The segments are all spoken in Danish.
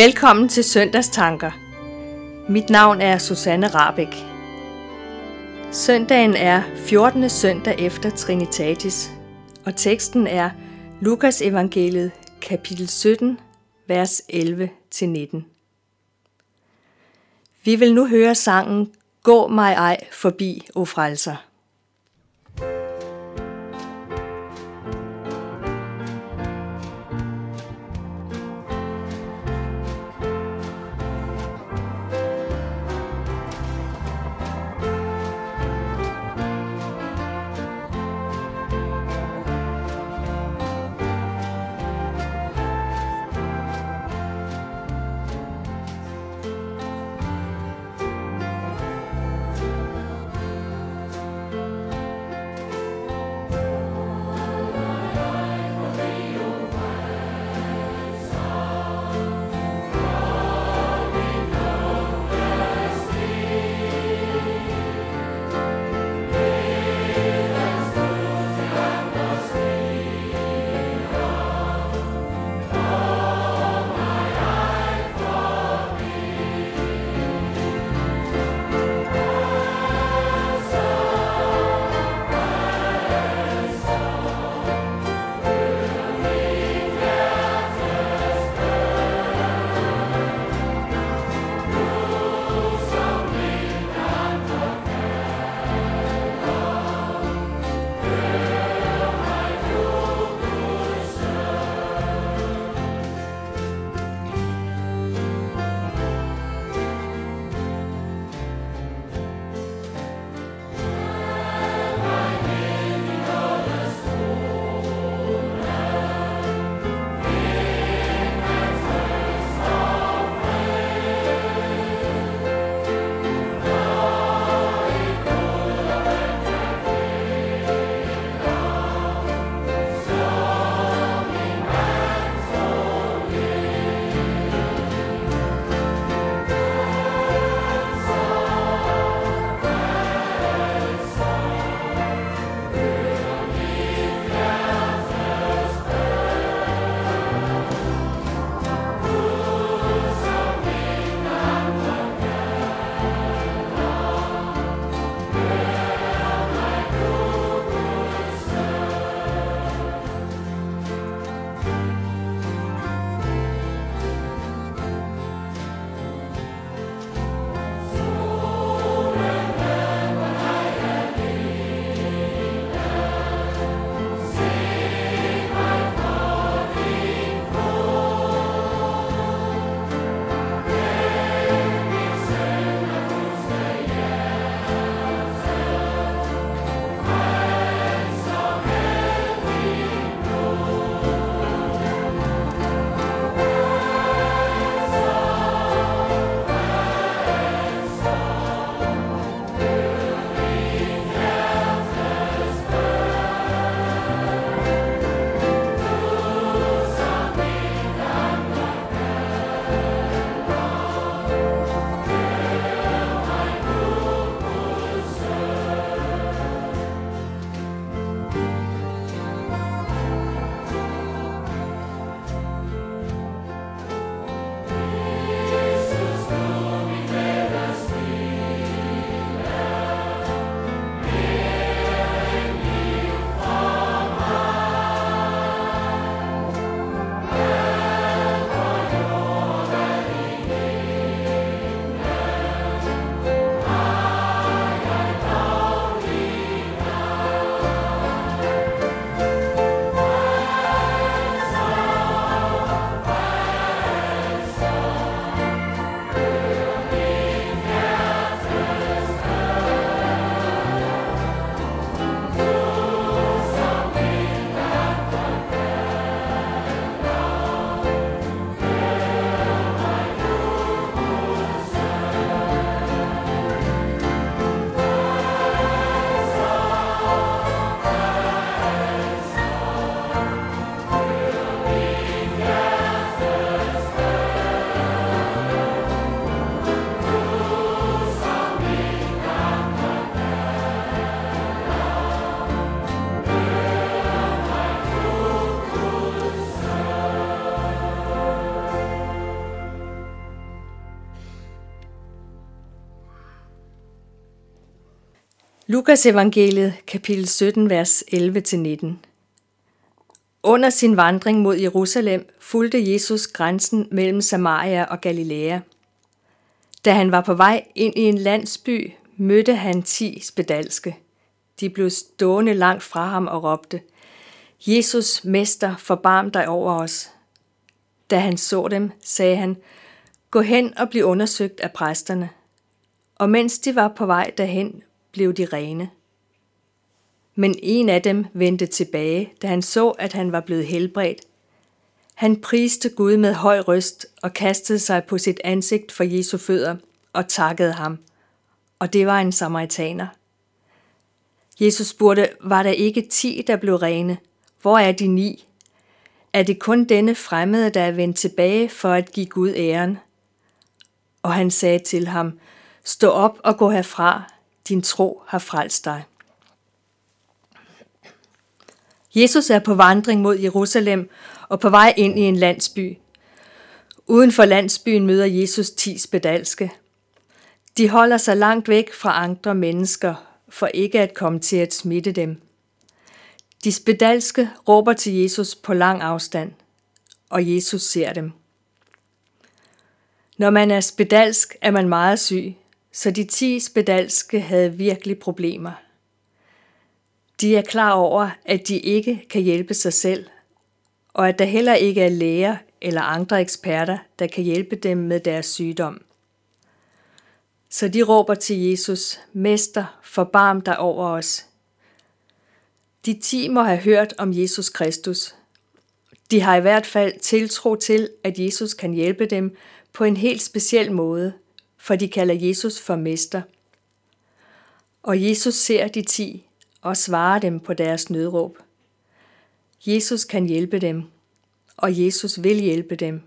Velkommen til Søndagstanker. Mit navn er Susanne Rabeck. Søndagen er 14. søndag efter Trinitatis, og teksten er Lukas evangeliet kapitel 17, vers 11-19. Vi vil nu høre sangen Gå mig ej forbi, o frelser. Lukas evangeliet, kapitel 17, vers 11-19. Under sin vandring mod Jerusalem fulgte Jesus grænsen mellem Samaria og Galilea. Da han var på vej ind i en landsby, mødte han ti spedalske. De blev stående langt fra ham og råbte, Jesus, Mester, forbarm dig over os. Da han så dem, sagde han, Gå hen og bliv undersøgt af præsterne. Og mens de var på vej derhen, blev de rene. Men en af dem vendte tilbage, da han så, at han var blevet helbredt. Han priste Gud med høj røst og kastede sig på sit ansigt for Jesu fødder og takkede ham. Og det var en samaritaner. Jesus spurgte, var der ikke ti, der blev rene? Hvor er de ni? Er det kun denne fremmede, der er vendt tilbage for at give Gud æren? Og han sagde til ham, Stå op og gå herfra, din tro har frelst dig. Jesus er på vandring mod Jerusalem og på vej ind i en landsby. Uden for landsbyen møder Jesus ti spedalske. De holder sig langt væk fra andre mennesker, for ikke at komme til at smitte dem. De spedalske råber til Jesus på lang afstand, og Jesus ser dem. Når man er spedalsk, er man meget syg, så de ti spedalske havde virkelig problemer. De er klar over, at de ikke kan hjælpe sig selv, og at der heller ikke er læger eller andre eksperter, der kan hjælpe dem med deres sygdom. Så de råber til Jesus, Mester, forbarm dig over os. De ti må have hørt om Jesus Kristus. De har i hvert fald tiltro til, at Jesus kan hjælpe dem på en helt speciel måde, for de kalder Jesus for mester. Og Jesus ser de ti og svarer dem på deres nødråb. Jesus kan hjælpe dem, og Jesus vil hjælpe dem.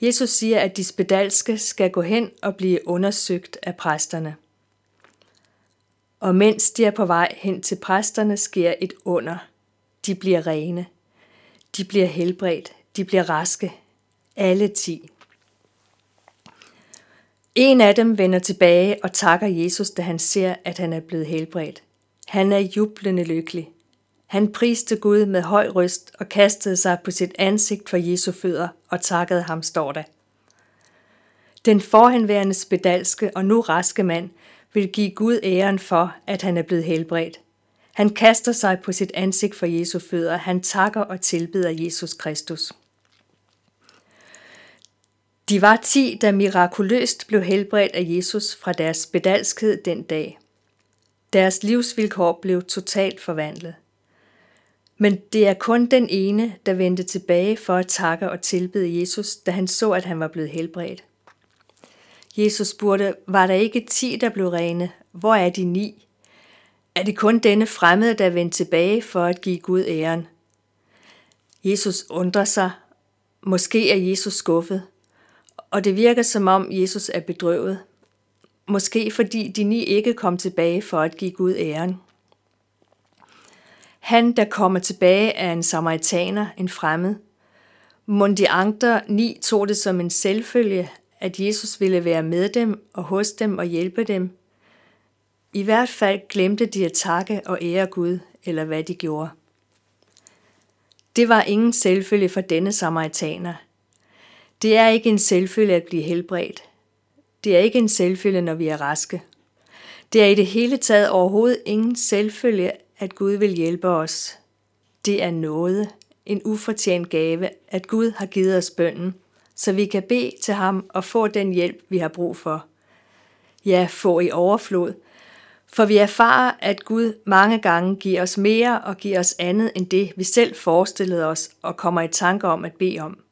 Jesus siger, at de spedalske skal gå hen og blive undersøgt af præsterne. Og mens de er på vej hen til præsterne, sker et under. De bliver rene. De bliver helbredt. De bliver raske. Alle ti. En af dem vender tilbage og takker Jesus, da han ser, at han er blevet helbredt. Han er jublende lykkelig. Han priste Gud med høj røst og kastede sig på sit ansigt for Jesu fødder og takkede ham, står der. Den forhenværende spedalske og nu raske mand vil give Gud æren for, at han er blevet helbredt. Han kaster sig på sit ansigt for Jesu fødder. Han takker og tilbeder Jesus Kristus. De var ti, der mirakuløst blev helbredt af Jesus fra deres bedalskhed den dag. Deres livsvilkår blev totalt forvandlet. Men det er kun den ene, der vendte tilbage for at takke og tilbede Jesus, da han så, at han var blevet helbredt. Jesus spurgte, var der ikke ti, der blev rene? Hvor er de ni? Er det kun denne fremmede, der vendte tilbage for at give Gud æren? Jesus undrer sig. Måske er Jesus skuffet. Og det virker som om Jesus er bedrøvet. Måske fordi de ni ikke kom tilbage for at give Gud æren. Han, der kommer tilbage, er en samaritaner, en fremmed. Mundi de andre ni tog det som en selvfølge, at Jesus ville være med dem og hos dem og hjælpe dem. I hvert fald glemte de at takke og ære Gud, eller hvad de gjorde. Det var ingen selvfølge for denne samaritaner. Det er ikke en selvfølge at blive helbredt. Det er ikke en selvfølge, når vi er raske. Det er i det hele taget overhovedet ingen selvfølge, at Gud vil hjælpe os. Det er noget, en ufortjent gave, at Gud har givet os bønden, så vi kan bede til ham og få den hjælp, vi har brug for. Ja, få i overflod. For vi erfarer, at Gud mange gange giver os mere og giver os andet end det, vi selv forestillede os og kommer i tanke om at bede om.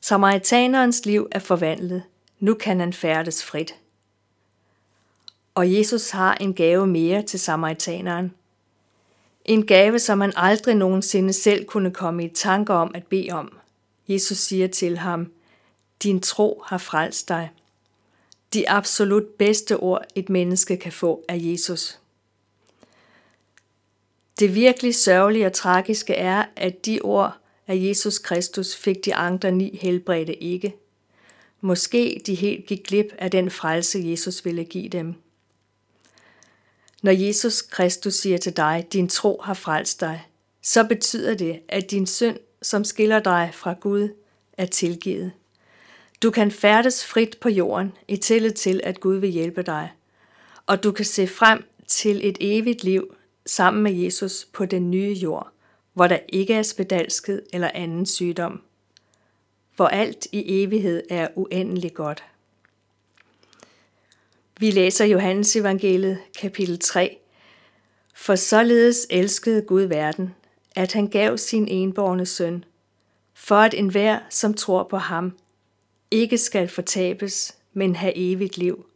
Samaritanerens liv er forvandlet. Nu kan han færdes frit. Og Jesus har en gave mere til samaritaneren. En gave, som han aldrig nogensinde selv kunne komme i tanke om at bede om. Jesus siger til ham, din tro har frelst dig. De absolut bedste ord, et menneske kan få af Jesus. Det virkelig sørgelige og tragiske er, at de ord af Jesus Kristus fik de andre ni helbredte ikke. Måske de helt gik glip af den frelse, Jesus ville give dem. Når Jesus Kristus siger til dig, din tro har frelst dig, så betyder det, at din synd, som skiller dig fra Gud, er tilgivet. Du kan færdes frit på jorden i tillid til, at Gud vil hjælpe dig, og du kan se frem til et evigt liv sammen med Jesus på den nye jord, hvor der ikke er spedalsket eller anden sygdom, hvor alt i evighed er uendelig godt. Vi læser Johannes evangeliet kapitel 3. For således elskede Gud verden, at han gav sin enborne søn, for at enhver, som tror på ham, ikke skal fortabes, men have evigt liv.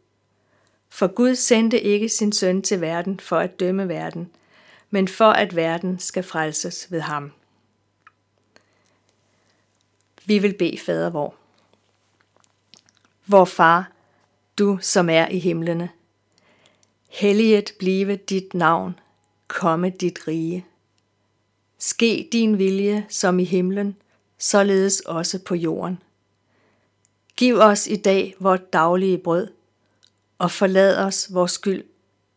For Gud sendte ikke sin søn til verden for at dømme verden, men for at verden skal frelses ved ham. Vi vil bede fader vor. Vor far, du som er i himlene. Helliget blive dit navn, komme dit rige. Ske din vilje som i himlen, således også på jorden. Giv os i dag vort daglige brød, og forlad os vores skyld,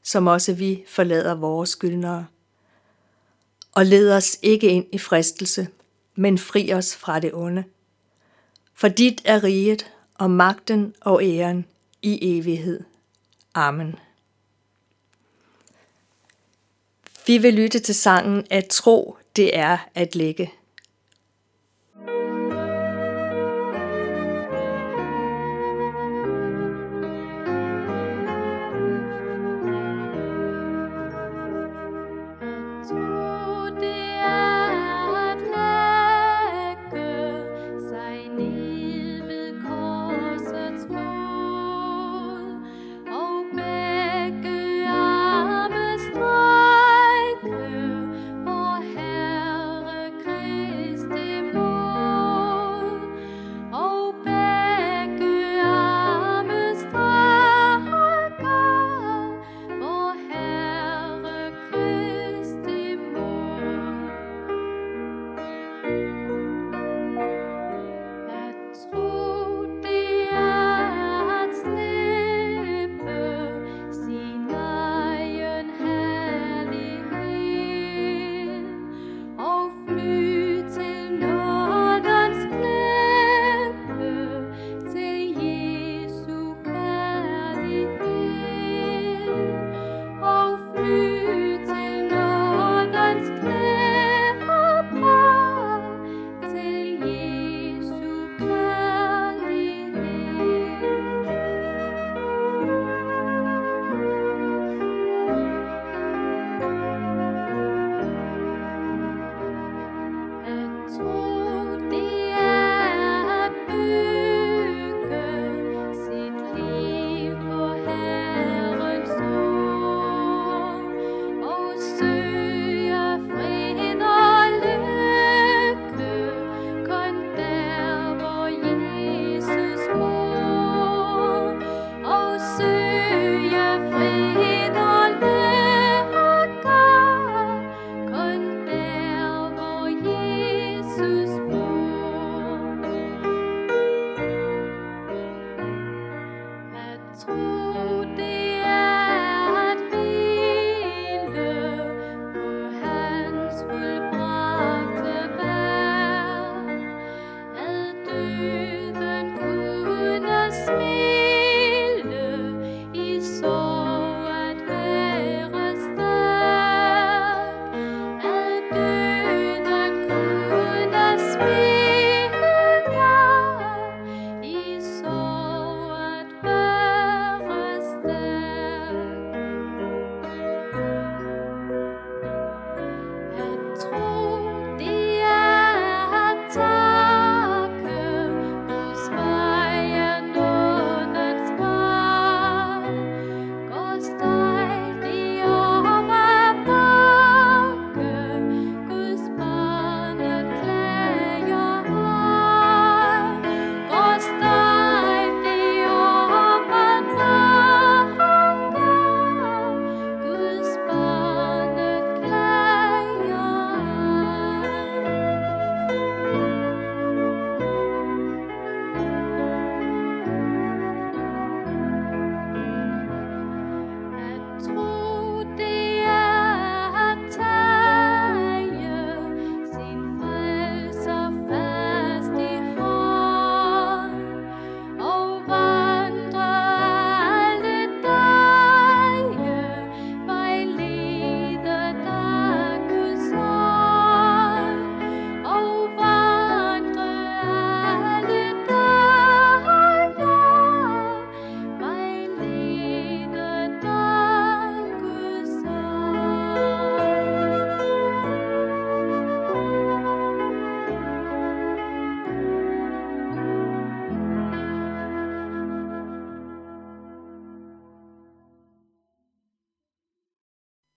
som også vi forlader vores skyldnere. Og led os ikke ind i fristelse, men fri os fra det onde. For dit er riget og magten og æren i evighed. Amen. Vi vil lytte til sangen At tro, det er at lægge.